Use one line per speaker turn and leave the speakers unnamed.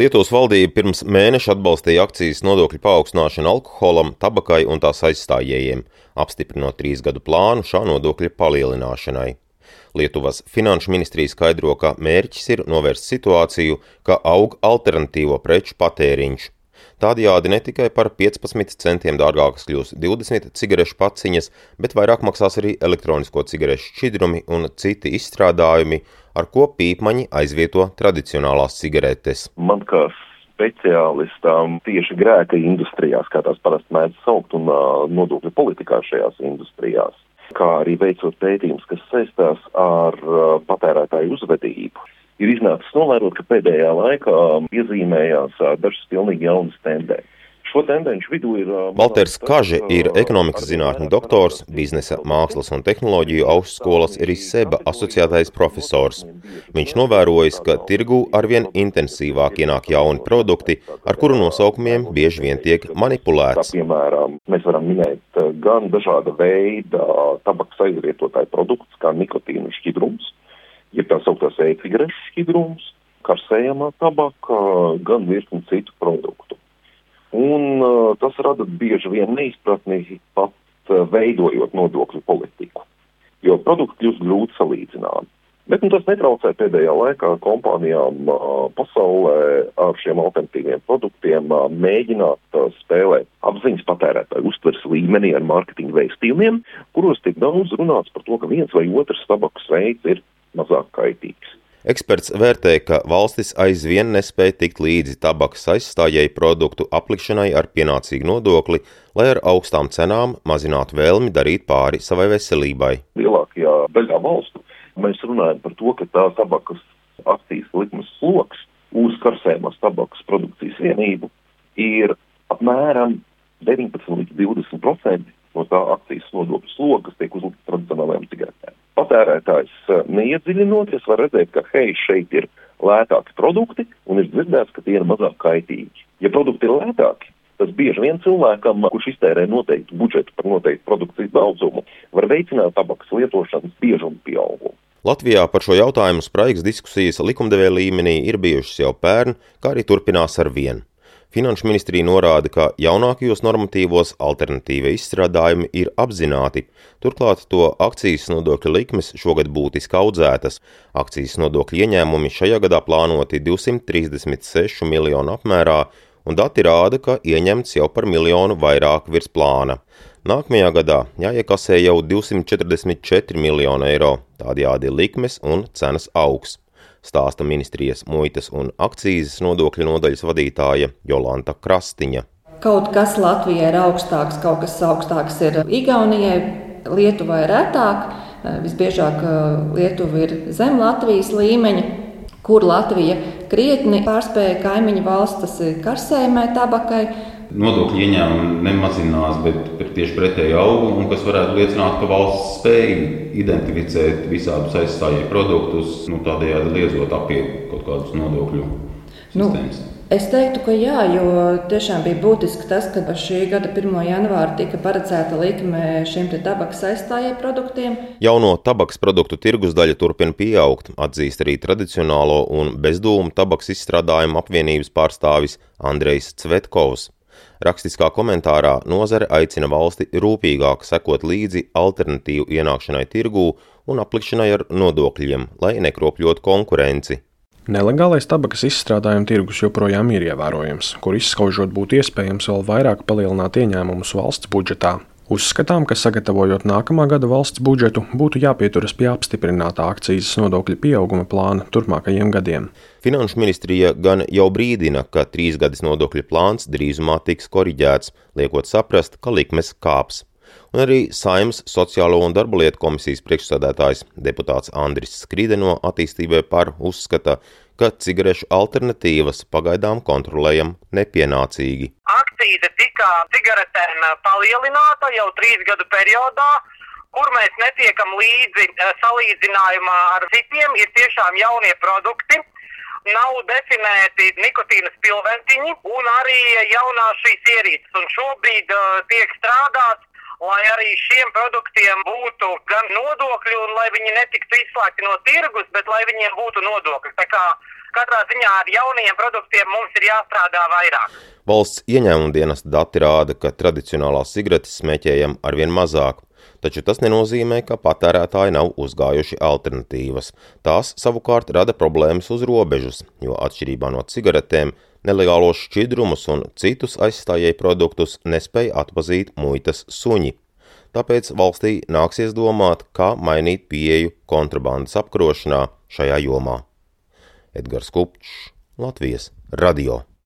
Lietuvas valdība pirms mēneša atbalstīja akcijas nodokļu paaugstināšanu alkoholam, tabakai un tās aizstājējiem, apstiprinot trīs gadu plānu šā nodokļa palielināšanai. Lietuvas finanšu ministrija skaidro, ka mērķis ir novērst situāciju, ka aug alternatīvo preču patēriņš, Tādējādi ne tikai par 15 centiem dārgākas kļūs 20 cigarešu paciņas, bet vairāk maksās arī elektronisko cigarešu šķidrumi un citi izstrādājumi, ar ko pīpmaņi aizvieto tradicionālās cigaretes.
Man kā speciālistām tieši grēka industrijās, kā tās parasti mēdz saukt, un uh, nodokļu politikā šajās industrijās, kā arī veicot pētījumus, kas saistās ar uh, patērētāju uzvedību ir iznācis novērot, ka pēdējā laikā iezīmējās dažas pilnīgi jaunas tendences. Šo tendenci vidū ir.
Valters Kaže ir ekonomikas zinātņu doktors, biznesa, mākslas un tehnoloģiju augstskolas RISEBA asociētais profesors. Viņš novērojis, ka tirgu arvien intensīvāk ienāk jauni produkti, ar kuru nosaukumiem bieži vien tiek manipulēts.
Piemēram, mēs varam minēt gan dažāda veida tabakas aizvietotāju produktus, kā nikotīnu šķidrums, ir tā sauktās e-cigarešu šķidrums, karsējamā tabaka, gan virkni citu produktu. Un uh, tas rada bieži vien neizpratni pat uh, veidojot nodokļu politiku, jo produkti kļūst grūti salīdzināmi. Bet nu, tas netraucē pēdējā laikā kompānijām uh, pasaulē ar šiem alternatīviem produktiem uh, mēģināt uh, spēlēt apziņas patērētāju uztveres līmenī ar mārketinga veistījumiem, kuros tiek daudz runāts par to, ka viens vai otrs tabakas veids ir mazāk kaitīgs.
Eksperts vērtē, ka valstis aizvien nespēja tikt līdzi tabakas aizstājēju produktu aplikšanai ar pienācīgu nodokli, lai ar augstām cenām mazinātu vēlmi darīt pāri savai veselībai.
Lielākajā daļā valstu mēs runājam par to, ka tā tabakas akcijas likmes sloks uz karsējumās tabakas produkcijas vienību ir apmēram 19 līdz 20 procenti no tā akcijas nodokļu sloga, kas tiek uzlikts tradicionālajām cigaretēm patērētājs eh, neiedziļinoties var redzēt, ka hei, šeit ir lētāki produkti un ir dzirdēts, ka tie ir mazāk kaitīgi. Ja produkti ir lētāki, tas bieži vien cilvēkam, kurš iztērē noteiktu budžetu par noteiktu produkcijas daudzumu, var veicināt tabakas lietošanas biežumu pieaugumu.
Latvijā par šo jautājumu spraigas diskusijas likumdevēja līmenī ir bijušas jau pērn, kā arī turpinās ar vienu. Finanšu ministrija norāda, ka jaunākajos normatīvos alternatīvie izstrādājumi ir apzināti, turklāt to akcijas nodokļa likmes šogad būtiski audzētas. Akcijas nodokļa ieņēmumi šajā gadā plānoti 236 miljonu apmērā, un dati rāda, ka ieņemts jau par miljonu vairāk virs plāna. Nākamajā gadā jāiekasē jau 244 miljoni eiro, tādējādi likmes un cenas augs stāsta ministrijas muitas un akcijas nodokļu nodaļas vadītāja Jolanta Krastiņa.
Kaut kas Latvijai ir augstāks, kaut kas augstāks ir Igaunijai, Lietuvai retāk. Visbiežāk Lietuva ir zem Latvijas līmeņa, kur Latvija krietni pārspēja kaimiņu valstis karsējumai tabakai
nodokļu ieņēmumi nemazinās, bet, tieši pretēji aug, un kas varētu liecināt, ka valsts spēja identificēt visādus aizstājēju produktus, nu, tādējādi liedzot apiet kaut kādus nodokļu nu, sistēmas.
Es teiktu, ka jā, jo tiešām bija būtiski tas, ka šī gada 1. janvāra tika paredzēta likme šiem tabakas aizstājēju produktiem.
Jauno tabakas produktu tirgus daļa turpina pieaugt, atzīst arī tradicionālo un bezdūmu tabakas izstrādājumu apvienības pārstāvis Andrejs Cvetkovs. Rakstiskā komentārā nozare aicina valsti rūpīgāk sekot līdzi alternatīvu ienākšanai tirgū un aplikšanai ar nodokļiem, lai nekropļotu konkurenci.
Nelegālais tabakas izstrādājuma tirgus joprojām ir ievērojams, kur izskaužot būtu iespējams vēl vairāk palielināt ieņēmumus valsts budžetā. Uzskatām, ka sagatavojot nākamā gada valsts budžetu, būtu jāpieturas pie apstiprinātā akcijas nodokļa pieauguma plāna turpmākajiem gadiem.
Finanšu ministrija gan jau brīdina, ka trīs gadus nodokļu plāns drīzumā tiks koriģēts, liekot saprast, ka likmes kāps. Un arī Saimnes Sociālo un darba lietu komisijas priekšsādātājs deputāts Andris Skride no attīstībai par uzskata, ka cigarešu alternatīvas pagaidām kontrolējam nepienācīgi
akcīze tika cigaretēm palielināta jau trīs gadu periodā, kur mēs netiekam līdzi salīdzinājumā ar citiem, ir tiešām jaunie produkti. Nav definēti nikotīnas pilventiņi un arī jaunās šīs ierīces. Un šobrīd uh, tiek strādāts, lai arī šiem produktiem būtu gan nodokļi, un lai viņi netiktu izslēgti no tirgus, bet lai viņiem būtu nodokļi. Tā kā Katrā ziņā ar jauniem produktiem mums ir jāstrādā vairāk.
Valsts ieņēmuma dienas dati rāda, ka tradicionālās cigaretes smēķējam arvien mazāk, taču tas nenozīmē, ka patērētāji nav uzgājuši alternatīvas. Tās savukārt rada problēmas uz robežas, jo atšķirībā no cigaretēm nelegālos šķidrumus un citus aizstājēju produktus nespēja atpazīt muitas suņi. Tāpēc valstī nāksies domāt, kā mainīt pieeju kontrabandas apkarošanā šajā jomā. Edgars Kupčs, Latvijas Radio.